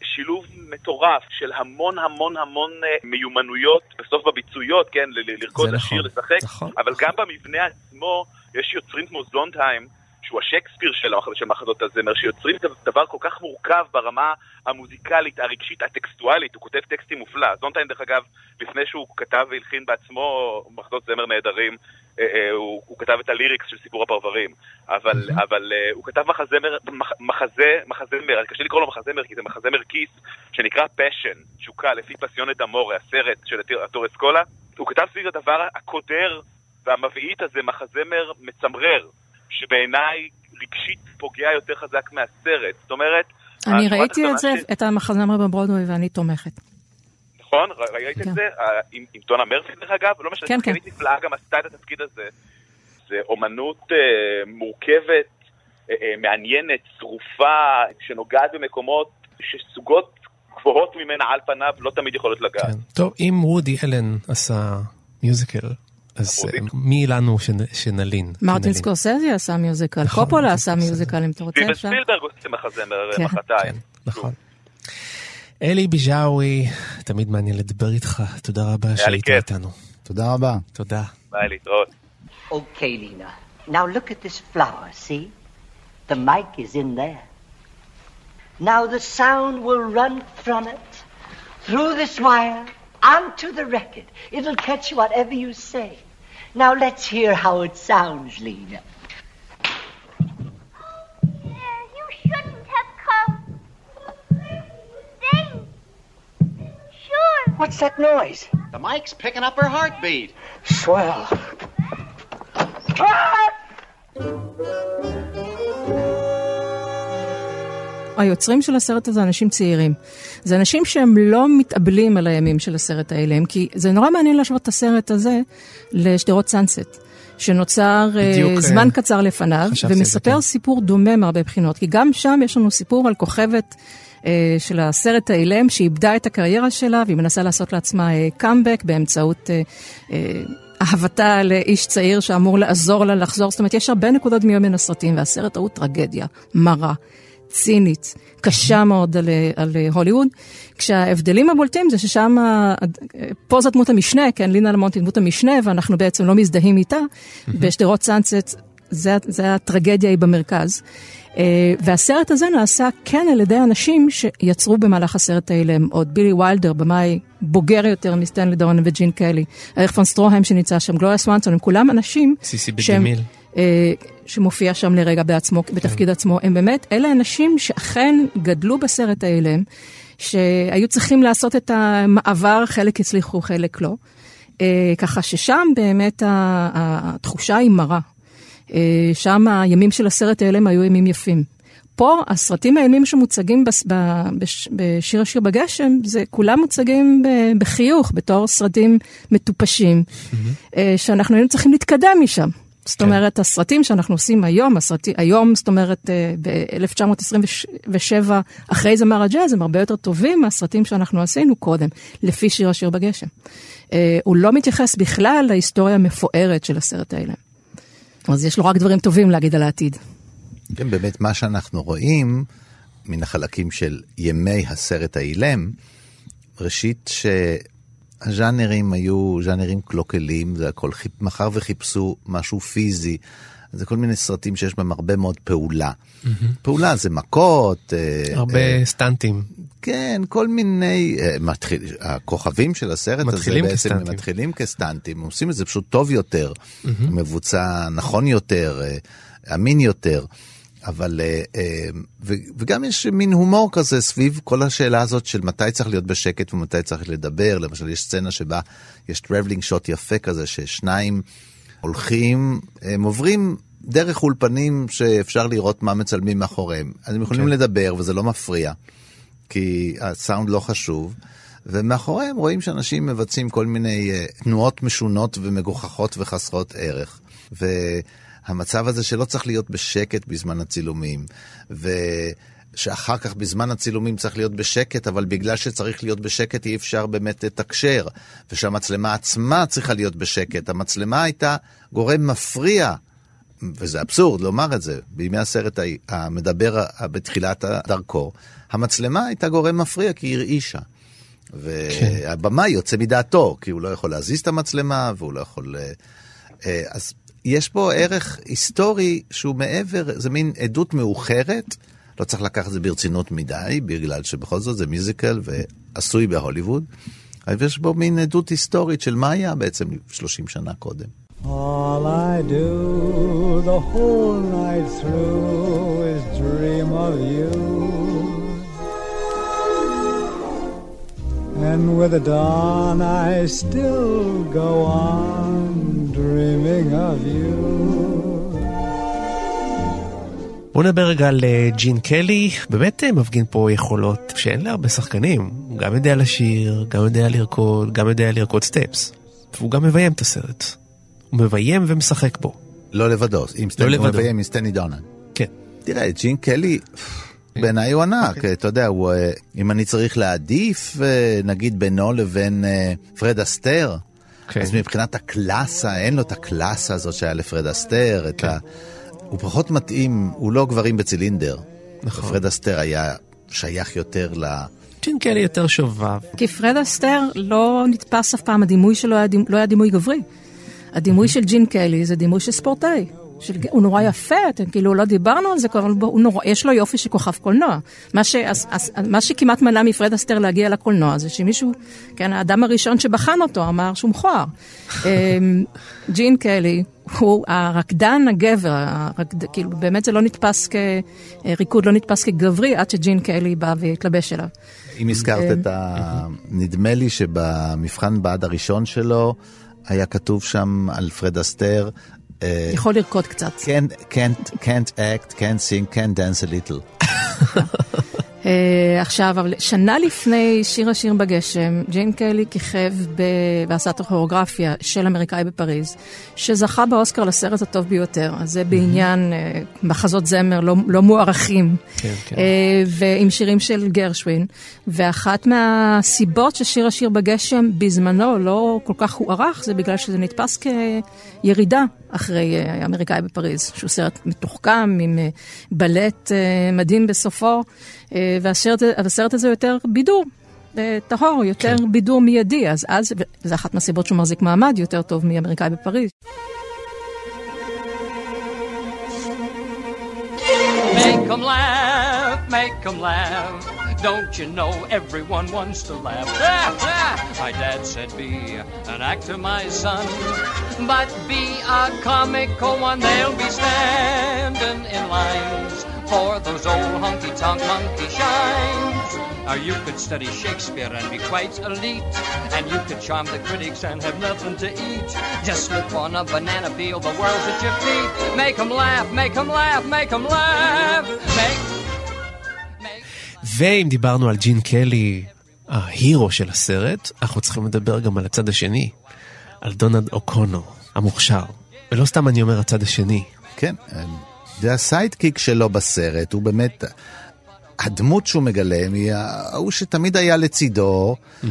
שילוב מטורף של המון המון המון אה, מיומנויות, בסוף בביצועיות, כן, לרקוד, לשיר, נכון, לשחק, נכון, אבל גם במבנה עצמו יש יוצרים כמו זונדהיים, שהוא השייקספיר של, מחזות הזמר, שיוצרים דבר כל כך מורכב ברמה המוזיקלית, הרגשית, הטקסטואלית, הוא כותב טקסטים מופלא. זונטיין, דרך אגב, לפני שהוא כתב והלחין בעצמו מחזות זמר נהדרים, הוא, הוא כתב את הליריקס של סיפור הפרברים, אבל. אבל אה, הוא כתב מחזמר, מח, מחזה, מחזמר, קשה לקרוא לו מחזמר כי זה מחזמר כיס, שנקרא פשן, תשוקה, לפי פסיונת אמורה, הסרט של הטור אסקולה. הוא כתב סביב הדבר הקודר והמבעית הזה, מחזמר מצמרר, שבעיניי רגשית פוגע יותר חזק מהסרט. זאת אומרת... אני ראיתי את זה, ש... את המחזמר בברודווי, ואני תומכת. נכון? ראית כן. את זה? אה, עם, טונה מרפי דרך אגב? לא משנה, כן, כן. נפלאה גם עשתה את התפקיד הזה. זה אומנות אה, מורכבת, אה, אה, מעניינת, צרופה, שנוגעת במקומות שסוגות גבוהות ממנה על פניו לא תמיד יכולות לגעת. כן. טוב, אם וודי אלן עשה musical, אז מי לנו שנלין? מרטין סקורסזה עשה musical, נכון, קופולה עשה musical, אם אתה רוצה אפשר. סטיבן ספילברג עושה מחזמר מחרתיים. נכון. אלי ביז'אווי, תמיד מעניין לדבר איתך, תודה רבה שהיית איתנו. תודה רבה. תודה. ביי, להתראות. Okay, Lena. Now look at this flower, see? The mic is in there. Now the sound will run from it, through this wire, onto the record. It'll catch whatever you say. Now let's hear how it sounds, Lena. What's that noise? The mic's picking up her heartbeat. Swell. היוצרים של הסרט הזה אנשים צעירים. זה אנשים שהם לא מתאבלים על הימים של הסרט האלה, כי זה נורא מעניין להשוות את הסרט הזה לשדרות סאנסט. שנוצר בדיוק, זמן uh, קצר לפניו, ומספר כן. סיפור דומה מהרבה בחינות, כי גם שם יש לנו סיפור על כוכבת אה, של הסרט האילם, שאיבדה את הקריירה שלה, והיא מנסה לעשות לעצמה קאמבק אה, באמצעות אה, אהבתה לאיש צעיר שאמור לעזור לה לחזור. זאת אומרת, יש הרבה נקודות דמיות מן הסרטים, והסרט ההוא טרגדיה, מרה. צינית, קשה מאוד על, על הוליווד, כשההבדלים הבולטים זה ששם, פה זו דמות המשנה, כן, לינה למונט היא דמות המשנה, ואנחנו בעצם לא מזדהים איתה. בשדרות סאנסט, זה, זה הטרגדיה היא במרכז. אה, והסרט הזה נעשה כן על ידי אנשים שיצרו במהלך הסרט האלה, עוד בילי ויילדר, במאי בוגר יותר מסטנלי דונן וג'ין קלי, אריך פון סטרוהם שנמצא שם, גלוריה סואנסון, הם כולם אנשים שהם... אה, שמופיע שם לרגע בעצמו, כן. בתפקיד עצמו, הם באמת, אלה אנשים שאכן גדלו בסרט האלה, שהיו צריכים לעשות את המעבר, חלק הצליחו, חלק לא. אה, ככה ששם באמת התחושה היא מרה. אה, שם הימים של הסרט האלה היו ימים יפים. פה הסרטים הימים שמוצגים בס, ב, בש, בשיר השיר בגשם, זה כולם מוצגים בחיוך, בתור סרטים מטופשים, mm-hmm. שאנחנו היינו צריכים להתקדם משם. זאת. אומרת, הסרטים שאנחנו עושים היום, הסרטים, היום, זאת אומרת, אה, ב-1927, אחרי זמר הג'אז, הם הרבה יותר טובים מהסרטים שאנחנו עשינו קודם, לפי שיר השיר בגשם. הוא לא מתייחס בכלל להיסטוריה המפוארת של הסרט האלה. אז יש לו רק דברים טובים להגיד על העתיד. כן, באמת, מה שאנחנו רואים מן החלקים של ימי הסרט האילם, ראשית שהז'אנרים היו ז'אנרים קלוקלים, זה הכל, מאחר וחיפשו משהו פיזי, זה כל מיני סרטים שיש בהם הרבה מאוד פעולה. Mm-hmm. פעולה זה מכות. אה, הרבה אה, סטנטים. כן, כל מיני, אה, מתחיל, הכוכבים של הסרט הזה בעצם כסטנטים. מתחילים כסטנטים, עושים את זה פשוט טוב יותר, mm-hmm. מבוצע נכון יותר, אה, אמין יותר. אה, אה, וגם יש מין הומור כזה סביב כל השאלה הזאת של מתי צריך להיות בשקט ומתי צריך לדבר. למשל, יש סצנה שבה יש traveling shot יפה כזה, ששניים הולכים, הם עוברים דרך אולפנים שאפשר לראות מה מצלמים מאחוריהם. אז הם יכולים. כן. לדבר וזה לא מפריע. כי הסאונד לא חשוב, ומאחוריהם רואים שאנשים מבצעים כל מיני תנועות משונות ומגוחכות וחסרות ערך. והמצב הזה שלא צריך להיות בשקט בזמן הצילומים, ושאחר כך בזמן הצילומים צריך להיות בשקט, אבל בגלל שצריך להיות בשקט אי אפשר באמת לתקשר, ושהמצלמה עצמה צריכה להיות בשקט. המצלמה הייתה גורם מפריע וזה אבסורד לומר את זה, בימי הסרט המדבר בתחילת דרכו, המצלמה הייתה גורם מפריע כי היא הרעישה. והבמאי יוצא מדעתו, כי הוא לא יכול להזיז את המצלמה והוא לא יכול... אה, אז יש פה ערך היסטורי שהוא מעבר, זה מין עדות מאוחרת, לא צריך לקחת את זה ברצינות מדי, בגלל שבכל זאת זה מיוזיקל ועשוי בהוליווד, אבל יש בו מין עדות היסטורית של מה היה בעצם 30 שנה קודם. All I do the whole night through is dream of you. And with the dawn I still go on dreaming of you. בואו נדבר רגע על אה, ג'ין קלי, באמת אה, מפגין פה יכולות שאין להרבה שחקנים. הוא גם יודע לשיר, גם יודע לרקוד, גם יודע לרקוד סטפס. והוא גם מביים את הסרט. הוא מביים ומשחק בו. לא לבדו, עם סטני, לא לבדו. הוא מביים עם סטני דונן. כן. תראה, ג'ין קלי, בעיניי הוא ענק, אתה יודע, הוא, אה, אם אני צריך להעדיף, נגיד בינו לבין פרד אסטר, כן. אז מבחינת הקלאסה, אין לו את הקלאסה הזאת שהיה לפרד אסטר, את ה... הוא פחות מתאים, הוא לא גברים בצילינדר. נכון. פרד אסטר היה שייך יותר ל... ג'ין קלי יותר שובב. כי פרד אסטר לא נתפס אף פעם, הדימוי שלו היה, דימ- לא היה דימוי גברי. הדימוי של ג'ין קלי זה דימוי של ספורטאי. של, הוא נורא יפה, אתם כאילו לא דיברנו על זה, אבל הוא נורא, יש לו יופי של כוכב קולנוע. מה, ש, אז, אז, מה שכמעט מנע מפרד אסתר להגיע לקולנוע זה שמישהו, כן, האדם הראשון שבחן אותו אמר שהוא מכוער. *laughs* אמ, ג'ין קלי הוא הרקדן הגבר, הרקד, כאילו באמת זה לא נתפס כריקוד, לא נתפס כגברי עד שג'ין קלי בא והתלבש אליו. אם הזכרת אה, את ה... נדמה לי שבמבחן בעד הראשון שלו, היה כתוב שם על פרד אסתר. אה, יכול לרקוד קצת. Can't, can't, can't act, can't sing, can't dance a little. *laughs* Uh, עכשיו, אבל שנה לפני שיר השיר בגשם, ג'ין קלי כיכב ב... ועשה את הכוריאוגרפיה של אמריקאי בפריז, שזכה באוסקר לסרט הטוב ביותר. אז זה בעניין uh, מחזות זמר לא, לא מוערכים, כן, כן. uh, ועם שירים של גרשווין. ואחת מהסיבות ששיר השיר בגשם בזמנו לא כל כך הוערך, זה בגלל שזה נתפס כירידה אחרי אמריקאי בפריז, שהוא סרט מתוחכם עם בלט מדהים בסופו. אה, והסרט, והסרט הזה יותר בידור, אה, טהור, יותר כן. בידור מיידי, אז אז, וזו אחת מהסיבות שהוא מחזיק מעמד יותר טוב מאמריקאי בפריז. Make 'em laugh, make 'em laugh. Don't you know everyone wants to laugh? My dad said be an actor, my son, but be a comical one. They'll be standing in lines for those old honky-tonk monkey shines. Or you could study Shakespeare and be quite elite, and you could charm the critics and have nothing to eat. Just slip on a banana peel, the world's at your feet. Make 'em laugh, make 'em laugh, make 'em laugh. Make ואם דיברנו על ג'ין קלי, ה hero של הסרט, אנחנו צריכים לדבר גם על הצד השני, על דונלד אוקונור, המוכשר. ולא סתם אני אומר הצד השני. כן, זה ה sidekick שלו בסרט, הוא באמת... הדמות שהוא מגלם היא ההוא שתמיד היה לצידו, mm-hmm.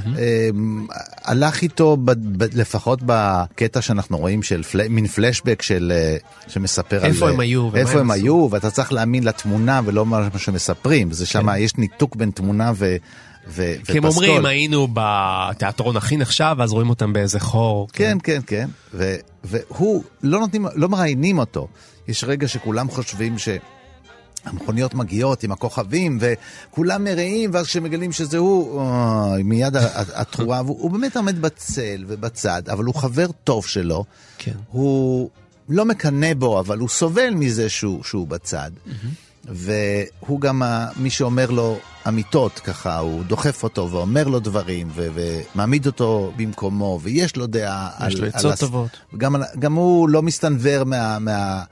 הלך איתו ב, ב, לפחות בקטע שאנחנו רואים של פל, מין פלשבק של, אה, שמספר איפה על... איפה הם היו. איפה הם היו, ואתה צריך להאמין לתמונה ולא מה שמספרים. זה שם, כן. יש ניתוק בין תמונה ו... ו- כי הם אומרים, היינו בתיאטרון הכי נחשב, אז רואים אותם באיזה חור. כן, כן, כן. כן. והוא, לא נותנים, לא מראיינים אותו. יש רגע שכולם חושבים ש... המכוניות מגיעות עם הכוכבים וכולם מרעים ואז כשמגלים שזה הוא, אוי, מיד התרועה, הוא באמת עומד בצל ובצד, אבל הוא חבר טוב שלו. כן. הוא לא מקנא בו, אבל הוא סובל מזה שהוא, שהוא בצד. Mm-hmm. והוא גם מי שאומר לו אמיתות ככה, הוא דוחף אותו ואומר לו דברים ו- ומעמיד אותו במקומו, ויש לו דעה יש על... לו עצות הס... טובות. גם, גם הוא לא מסתנוור מה... מה...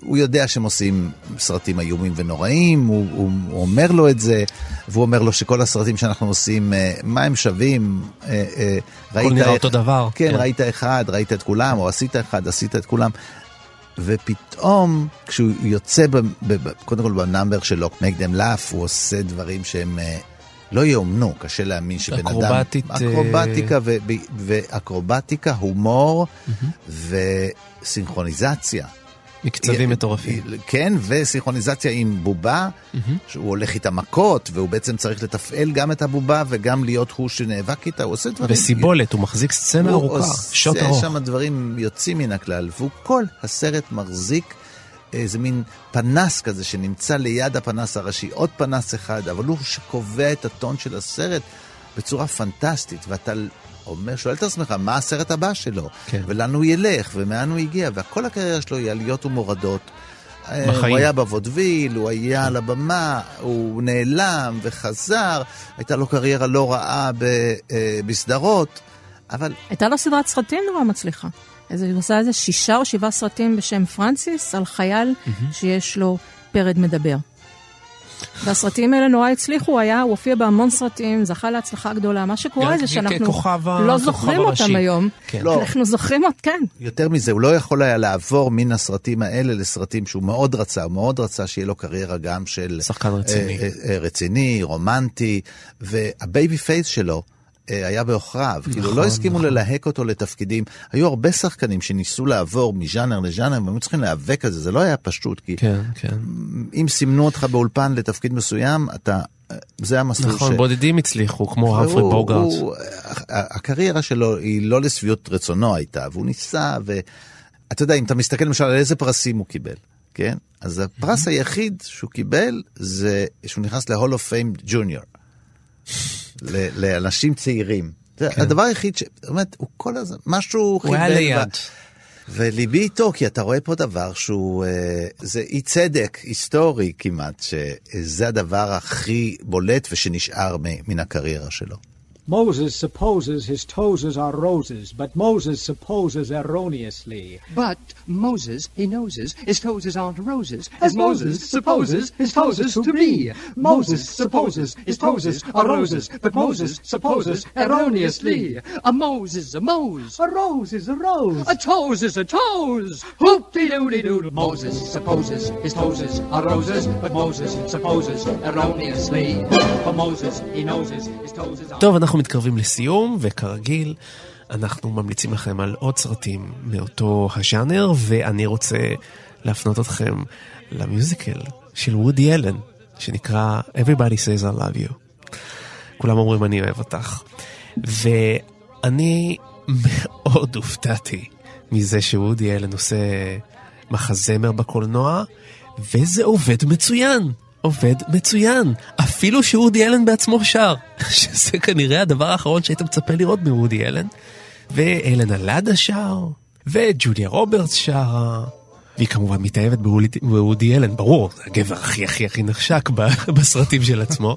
הוא יודע שהם עושים סרטים איומים ונוראים, הוא, הוא, הוא אומר לו את זה, והוא אומר לו שכל הסרטים שאנחנו עושים, מה הם שווים? הכל נראה אותו דבר. כן, כן, ראית אחד, ראית את כולם, או עשית אחד, עשית את כולם. ופתאום כשהוא יוצא, ב, ב, ב, קודם כל בנאמבר שלו, make them laugh, הוא עושה דברים שהם לא יאומנו, קשה להאמין שבן אקרובטית, אדם... אקרובטיקה. ו, ואקרובטיקה, הומור mm-hmm. וסינכרוניזציה. מקצבים מטורפים. כן, וסינכרוניזציה עם בובה, שהוא הולך איתה מכות, והוא בעצם צריך לתפעל גם את הבובה וגם להיות הוא שנאבק איתה, הוא עושה דברים... וסיבולת, הוא מחזיק סצנה ארוכה, שוט ארוך. הוא עושה שם דברים יוצאים מן הכלל, והוא כל הסרט מחזיק איזה מין פנס כזה שנמצא ליד הפנס הראשי, עוד פנס אחד, אבל הוא שקובע את הטון של הסרט בצורה פנטסטית, ואתה אומר, שואל את עצמך, מה הסרט הבא שלו? כן. ולאן הוא ילך, ומאן הוא הגיע, וכל הקריירה שלו היא עליות ומורדות. בחיים. הוא היה בוודוויל, הוא היה על הבמה, הוא נעלם וחזר, הייתה לו קריירה לא רעה אה, בסדרות, אבל... הייתה לו סדרת סרטים נורא מצליחה. אז הוא עושה איזה שישה או שבעה סרטים בשם פרנסיס, על חייל mm-hmm. שיש לו פרד מדבר. והסרטים האלה נורא הצליחו, הוא היה, הוא הופיע בהמון סרטים, זכה להצלחה גדולה. מה שקורה זה שאנחנו לא זוכרים אותם היום. כן. לא. אנחנו זוכרים אותם, כן. יותר מזה, הוא לא יכול היה לעבור מן הסרטים האלה לסרטים שהוא מאוד רצה, הוא מאוד רצה שיהיה לו קריירה גם של... שחקן רציני. אה, אה, רציני, רומנטי, וה baby face שלו. אה, היה בעוכריו, נכון, כאילו לא נכון. הסכימו נכון. ללהק אותו לתפקידים. היו הרבה שחקנים שניסו לעבור מז'אנר לז'אנר, והם היו צריכים להיאבק על זה, זה לא היה פשוט, כי כן, כן. אם סימנו אותך באולפן לתפקיד מסוים, אתה, זה המסלול נכון, ש... בודדים הצליחו, כמו המפרי בוגארט. הקריירה שלו היא לא לשביעות רצונו הייתה, והוא ניסה, ואתה יודע, אם אתה מסתכל למשל על איזה פרסים הוא קיבל, כן? אז הפרס היחיד שהוא קיבל זה שהוא נכנס ל-Hall of Fame Junior. לאנשים צעירים. זה כן. הדבר היחיד ש... זאת אומרת, הוא כל הזמן, משהו חיבל. הוא היה ליד. וליבי איתו, כי אתה רואה פה דבר שהוא, אה, זה אי צדק היסטורי כמעט, שזה הדבר הכי בולט ושנשאר מן הקריירה שלו. Moses supposes his toeses are roses, but Moses supposes erroneously. But Moses, he noses, his toeses aren't roses, as Moses supposes his toeses to be. Moses supposes his toeses are roses, but Moses supposes erroneously. A Mose is a Mose. A rose is a rose. A toes is a toes. Hoop-de-doo-de-doo. Moses supposes his toeses are roses, but Moses supposes erroneously. For Moses, he noses, his toes are... אנחנו מתקרבים לסיום, וכרגיל, אנחנו ממליצים לכם על עוד סרטים מאותו הז'אנר, ואני רוצה להפנות אתכם למיוזיקל של וודי אלן, שנקרא Everybody Says I Love You. כולם אומרים אני אוהב אותך. ואני מאוד הופתעתי מזה שוודי אלן עושה מחזמר בקולנוע, וזה עובד מצוין. עובד מצוין, אפילו שאודי אלן בעצמו שר, *laughs* שזה כנראה הדבר האחרון שהיית מצפה לראות מוודי אלן. ואלן אלאדה שר, וג'וליה רוברטס שרה, והיא כמובן מתאהבת בוודי אלן, ברור, זה הגבר הכי הכי הכי נחשק *laughs* בסרטים של עצמו.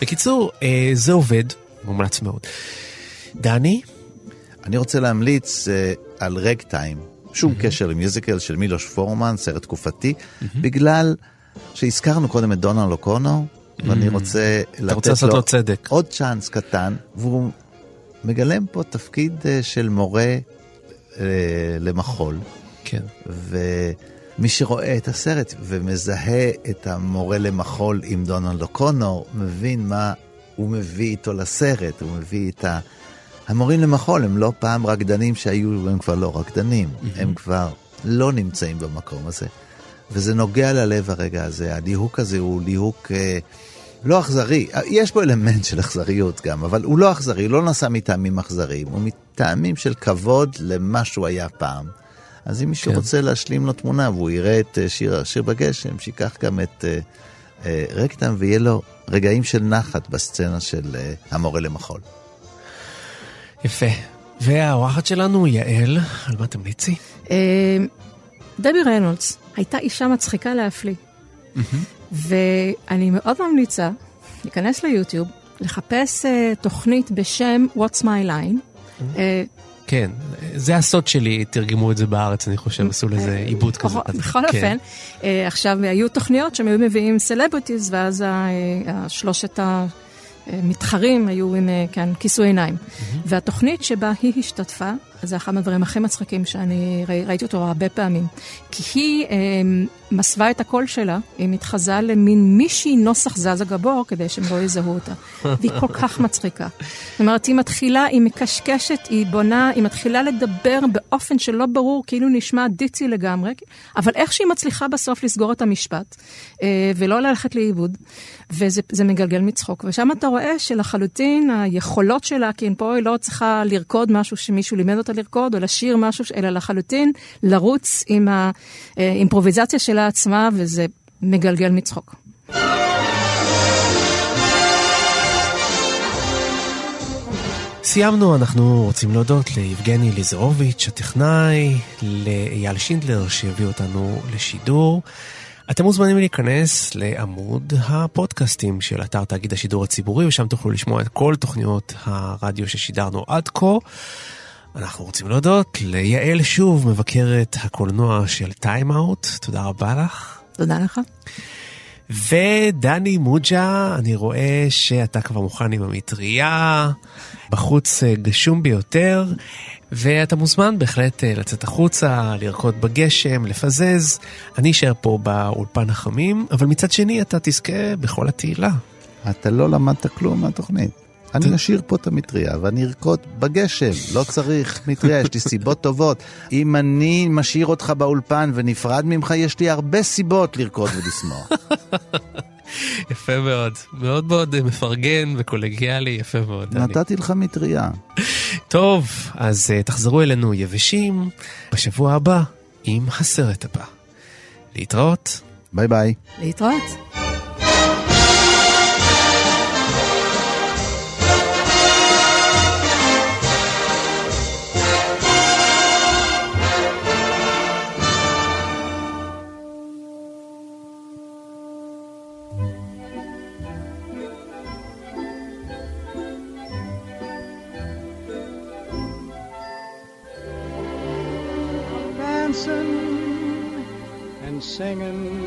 בקיצור, אה, זה עובד, מומלץ מאוד. דני? אני רוצה להמליץ uh, על רג טיים, שום mm-hmm. קשר למיוזיקל של מילוש פורמן, סרט תקופתי, mm-hmm. בגלל... שהזכרנו קודם את דונלד אוקונו, ואני mm. רוצה לתת לו צדק. עוד צ'אנס קטן, והוא מגלם פה תפקיד אה, של מורה אה, למחול. כן. ומי שרואה את הסרט ומזהה את המורה למחול עם דונלד אוקונו, מבין מה הוא מביא איתו לסרט, הוא מביא את ה... המורים למחול הם לא פעם רקדנים שהיו, הם כבר לא רקדנים, mm-hmm. הם כבר לא נמצאים במקום הזה. וזה נוגע ללב הרגע הזה. הליהוק הזה הוא ליהוק אה, לא אכזרי, יש בו אלמנט של אכזריות גם, אבל הוא לא אכזרי, הוא לא נסע מטעמים אכזריים, הוא מטעמים של כבוד למה שהוא היה פעם. אז אם מישהו כן. רוצה להשלים לו תמונה והוא יראה את אה, שיר, שיר בגשם, שיקח גם את אה, אה, רקטם ויהיה לו רגעים של נחת בסצנה של אה, המורה למחול. יפה. והאורחת שלנו, יעל, על מה תמליצי? אה, דבי ריינולדס הייתה אישה מצחיקה להפליא. ואני מאוד ממליצה להיכנס ליוטיוב, לחפש uh, תוכנית בשם What's My Line. Uh, כן, זה הסוד שלי, תרגמו את זה בארץ, אני חושב, עשו לזה עיבוד כזה. בכל כן. אופן, עכשיו היו תוכניות שהם היו מביאים celebrities, ואז שלושת המתחרים היו עם, כן, כיסוי עיניים. והתוכנית שבה היא השתתפה זה אחד מהדברים הכי מצחיקים שאני ראי, ראיתי אותו הרבה פעמים. כי היא אה, מסווה את הקול שלה, היא מתחזה למין מישהי נוסח זזה גבור כדי שהם לא יזהו אותה. והיא כל כך מצחיקה. זאת אומרת, היא מתחילה, היא מקשקשת, היא בונה, היא מתחילה לדבר באופן שלא ברור, כאילו נשמע ditzy לגמרי, אבל איך שהיא מצליחה בסוף לסגור את המשפט, אה, ולא ללכת לאיבוד, וזה מגלגל מצחוק. ושם אתה רואה שלחלוטין היכולות שלה, כי פה היא לא צריכה לרקוד משהו שמישהו לימד אותה לרקוד, או לשיר משהו, אלא לחלוטין לרוץ עם האימפרוביזציה שלה עצמה, וזה מגלגל מצחוק. סיימנו, אנחנו רוצים להודות ליבגני ליזרוביץ', הטכנאי, לאייל שינדלר שהביא אותנו לשידור. אתם מוזמנים להיכנס לעמוד הפודקאסטים של אתר תאגיד השידור הציבורי, ושם תוכלו לשמוע את כל תוכניות הרדיו ששידרנו עד כה. אנחנו רוצים להודות ליעל שוב, מבקרת הקולנוע של טיים-אאוט, תודה רבה לך. תודה לך. ודני מוג'ה, אני רואה שאתה כבר מוכן עם המטריה, בחוץ אה, גשום ביותר, ואתה מוזמן בהחלט אה, לצאת החוצה, לרקוד בגשם, לפזז. אני אשאר פה באולפן החמים, אבל מצד שני אתה תזכה בכל התהילה. אתה לא למדת כלום מהתוכנית. אני אשאיר פה את המטריה ואני ארקוד בגשם, לא צריך מטריה, יש לי סיבות טובות. אם אני משאיר אותך באולפן ונפרד ממך, יש לי הרבה סיבות לרקוד ולשמוח. *laughs* יפה מאוד, מאוד מאוד מפרגן וקולגיאלי, יפה מאוד. נתתי לך מטריה. טוב, אז uh, תחזרו אלינו יבשים בשבוע הבא עם הסרט הבא. להתראות. ביי ביי. להתראות. singing.